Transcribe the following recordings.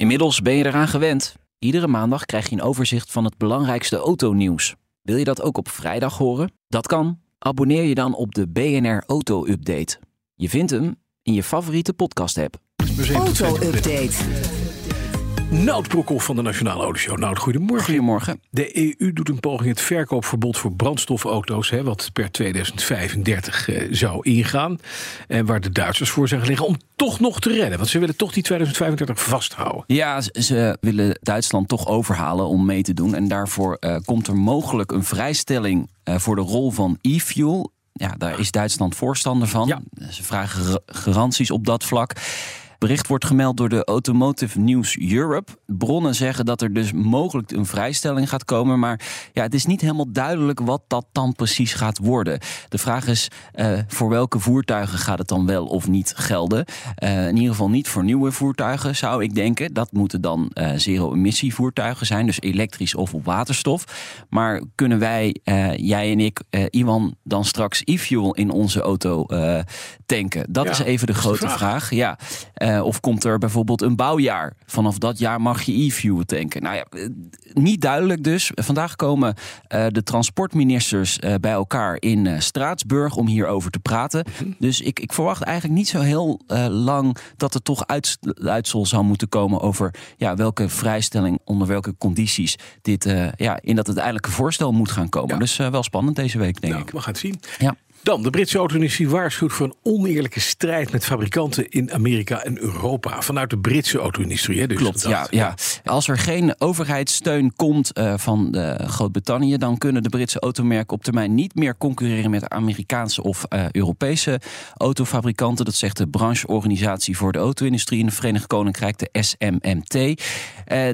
Inmiddels ben je eraan gewend. Iedere maandag krijg je een overzicht van het belangrijkste autonieuws. Wil je dat ook op vrijdag horen? Dat kan. Abonneer je dan op de BNR Auto Update. Je vindt hem in je favoriete podcast-app. Auto-update. Nout Broekhoff van de Nationale Autoshow. Nout, goedemorgen. Goedemorgen. De EU doet een poging het verkoopverbod voor brandstofauto's, hè, wat per 2035 eh, zou ingaan. En waar de Duitsers voor zijn liggen om toch nog te redden. Want ze willen toch die 2035 vasthouden. Ja, ze- willen Duitsland toch overhalen om mee te doen. En daarvoor eh, komt er mogelijk een vrijstelling eh, voor de rol van e-fuel. Ja, daar is Duitsland voorstander van. Ja. Ze vragen gar- garanties op dat vlak. Bericht wordt gemeld door de Automotive News Europe. Bronnen zeggen dat er dus mogelijk een vrijstelling gaat komen. Maar ja, het is niet helemaal duidelijk wat dat dan precies gaat worden. De vraag is eh, voor welke voertuigen gaat het dan wel of niet gelden. Eh, in ieder geval niet voor nieuwe voertuigen, zou ik denken. Dat moeten dan eh, zero-emissie voertuigen zijn, dus elektrisch of op waterstof. Maar kunnen wij, jij en ik, Iwan, dan straks e-fuel in onze auto tanken? Dat Ja, is even de grote vraag. vraag. Ja. Eh, of komt er bijvoorbeeld een bouwjaar? Vanaf dat jaar mag je e-fuel tanken. Nou ja, eh, niet duidelijk dus. Vandaag komen eh, de transportministers bij elkaar in Straatsburg om hierover te praten. Mhm. Dus ik, ik verwacht eigenlijk niet zo heel lang dat er toch uit, uitsel zou moeten komen over ja, welke vrijstelling, onder welke condities dit ja, in dat uiteindelijke voorstel moet gaan komen. Ja. Dus wel spannend deze week, denk Nou, ik. we gaan het zien. Ja. Dan, de Britse auto-industrie waarschuwt voor een oneerlijke strijd met fabrikanten in Amerika en Europa. Vanuit de Britse auto-industrie. Dus Klopt, dat- ja, ja. Als er geen overheidssteun komt eh, van de Groot-Brittannië, dan kunnen de Britse automerken op termijn niet meer concurreren met Amerikaanse of eh, Europese autofabrikanten. Dat zegt de brancheorganisatie voor de auto-industrie in het Verenigd Koninkrijk, de SMMT.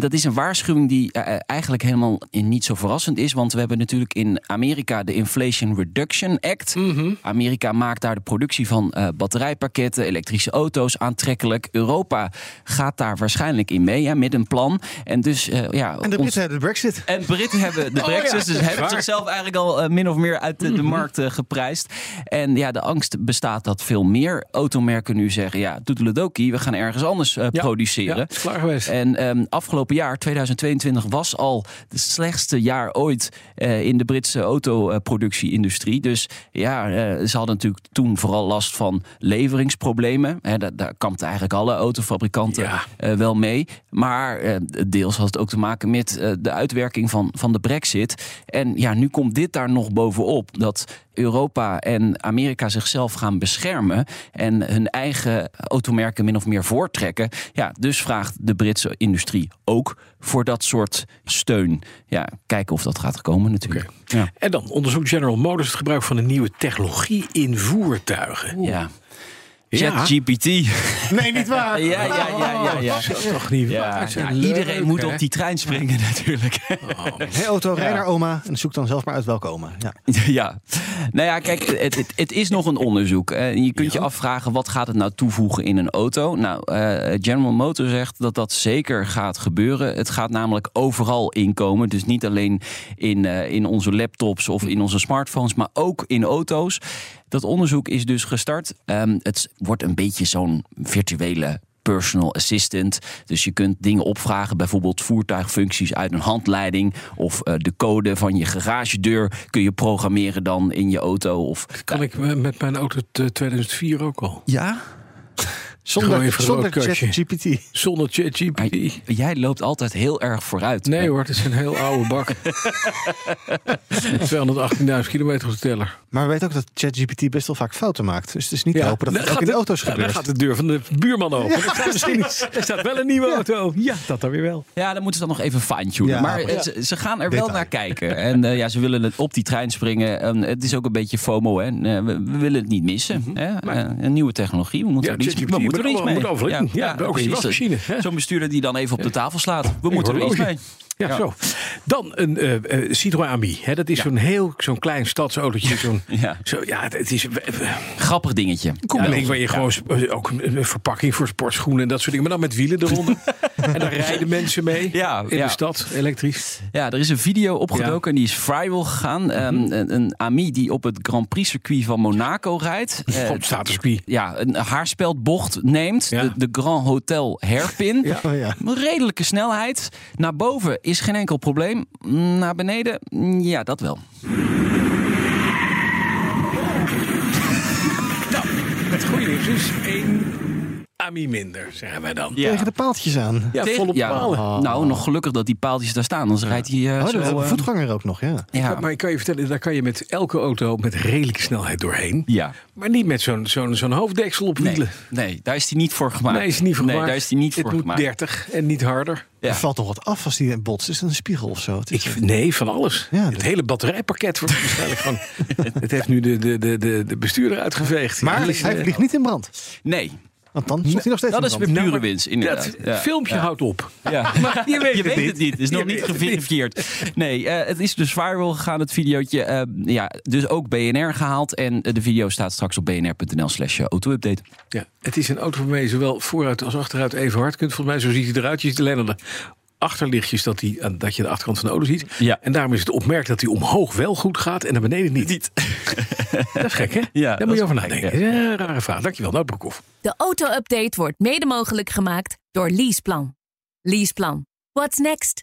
Dat is een waarschuwing die eigenlijk helemaal niet zo verrassend is, want we hebben natuurlijk in Amerika de Inflation Reduction Act. Amerika maakt daar de productie van eh, batterijpakketten, elektrische auto's aantrekkelijk. Europa gaat daar waarschijnlijk in mee, hè, met een plan. En dus eh, ja. En de ons- Britten hebben de Brexit. en de Britten hebben de Oh, Brexit, ja, dus hebben zichzelf eigenlijk al eh, min of meer uit de, de markt geprijsd. En ja, de angst bestaat dat veel meer automerken nu zeggen: ja, toedeledokie, we gaan ergens anders eh, Ja, produceren. Ja, klaar geweest. En ehm, afgelopen jaar, 2022, was al het slechtste jaar ooit eh, in de Britse autoproductie-industrie. Dus ja, eh, ze hadden natuurlijk toen vooral last van leveringsproblemen. Daar, daar kampten eigenlijk alle autofabrikanten Ja. eh, wel mee. Maar eh, deels had het ook te maken met de uitwerking van, van de brexit. En ja, nu komt dit daar nog bovenop. Dat Europa en Amerika zichzelf gaan beschermen. En hun eigen automerken min of meer voortrekken. Ja, dus vraagt de Britse industrie ook voor dat soort steun. Ja, kijken of dat gaat komen natuurlijk. Ja. En dan onderzoekt General Motors het gebruik van een nieuwe technologie in voertuigen. Ja. ChatGPT. Nee, niet waar. Ja, ja, ja, ja, ja. Dat is toch niet Ja, waar? ja, Leuk, iedereen moet hè? op die trein springen natuurlijk. Hey auto, rij naar oma en zoek dan zelf maar uit welke oma. Ja. Ja, nou ja, kijk, het, het, het is nog een onderzoek. Je kunt je afvragen, wat gaat het nou toevoegen in een auto? Nou, eh, General Motors zegt dat dat zeker gaat gebeuren. Het gaat namelijk overal inkomen. Dus niet alleen in, eh, in onze laptops of in onze smartphones, maar ook in auto's. Dat onderzoek is dus gestart. Ehm, het wordt een beetje zo'n virtuele personal assistant. Dus je kunt dingen opvragen, bijvoorbeeld voertuigfuncties uit een handleiding of eh, de code van je garagedeur kun je programmeren dan in je auto. Of Kan ik eh, met mijn auto t- 2004 ook al? ja, Zonder, zonder. ChatGPT. Zonder ChatGPT. jij loopt altijd heel erg vooruit. Nee hoor, het is een heel oude bak. 218.000 kilometer op de teller. Maar we weten ook dat ChatGPT best wel vaak fouten maakt. Dus het is niet te hopen dat het ook gaat in de de- auto's Ja, dan gebeurt. gaat de deur van de buurman open. Ja, Er staat misschien Er staat wel een nieuwe auto. Ja, dat dan weer wel. Ja, dan moeten ze dan nog even fine-tunen. Ja, maar eh, ze, ze gaan er wel naar kijken. En eh, ja, ze willen het op die trein springen. En het is ook een beetje FOMO. Hè. Eh, we, we willen het niet missen. Hè. Eh, een nieuwe technologie. We moeten Ja, moeten er moet iets mee. in. Ja, ook precies. wasmachine. Zo'n bestuurder die dan even op de tafel slaat. We moeten er iets mee. Ja, Ja. zo. Dan een eh, eh, Citroën Ami. Hè, dat is Ja. zo'n heel zo'n klein stadsautootje. Zo'n, Ja. zo, ja, het is Grappig dingetje. ding waar je gewoon sp- ook een, verpakking voor sportschoenen en dat soort dingen. Maar dan met wielen eronder. en daar rijden mensen mee Ja, in ja. de stad, elektrisch. Ja, er is een video opgedoken en die is viral gegaan. Ehm, Mhm. een, een Ami die op het Grand Prix circuit van Monaco rijdt. Eh, Op statuscircuit. ja, een haarspeldbocht neemt. Ja. De, de Grand Hotel Hairpin. Ja. Oh, ja. Redelijke snelheid. Naar boven is geen enkel probleem. Naar beneden, ja, dat wel. Nou, het goede nieuws is één Ami minder, zeggen wij dan. Tegen de paaltjes aan. Ja, Tegen- vol op ja, palen. Nou, nog gelukkig dat die paaltjes daar staan. Anders rijdt hij eh, Oh, zo... eh, voetganger ook nog, ja. ja. Maar ik kan je vertellen, daar kan je met elke auto met redelijke snelheid doorheen. ja. Maar niet met zo'n zo'n zo'n hoofddeksel op Nee, wielen. nee, daar is hij niet voor gemaakt. Nee, is niet voor Nee, gemaakt. daar is hij niet Het voor moet gemaakt. 30 en niet harder. Ja. Er valt toch wat af als die een botst. Is dat een spiegel of zo? Het is, Ik, nee, van alles. Ja, het hele batterijpakket wordt waarschijnlijk van. Het heeft nu de, de, de, de, de bestuurder uitgeveegd. maar Ja, hij dus, eh, vliegt niet in brand. Nee, Want dan stond hij nog steeds dat in is weer pure winst, inderdaad. Dat Ja. filmpje houdt op. Ja. Maar je weet, Je het weet het niet, het is nog Je niet geverifieerd. Nee, eh, het is dus viral gegaan, het videootje. Eh, ja, dus ook BNR gehaald. En eh, de video staat straks op bnr.nl slash auto-update. Ja, het is een auto waarmee je zowel vooruit als achteruit even hard kunt. Volgens mij, zo ziet hij eruit. Je ziet alleen aan de achterlichtjes dat, hij, aan- dat je de achterkant van de auto ziet. Ja. En daarom is het opmerkelijk dat hij omhoog wel goed gaat en naar beneden niet. Dat is gek, hè? Ja, Daar moet je over gek, nadenken. Ja. rare vraag. Dankjewel, Nout Broekhoff. De auto-update wordt mede mogelijk gemaakt door Leaseplan. Leaseplan. What's next?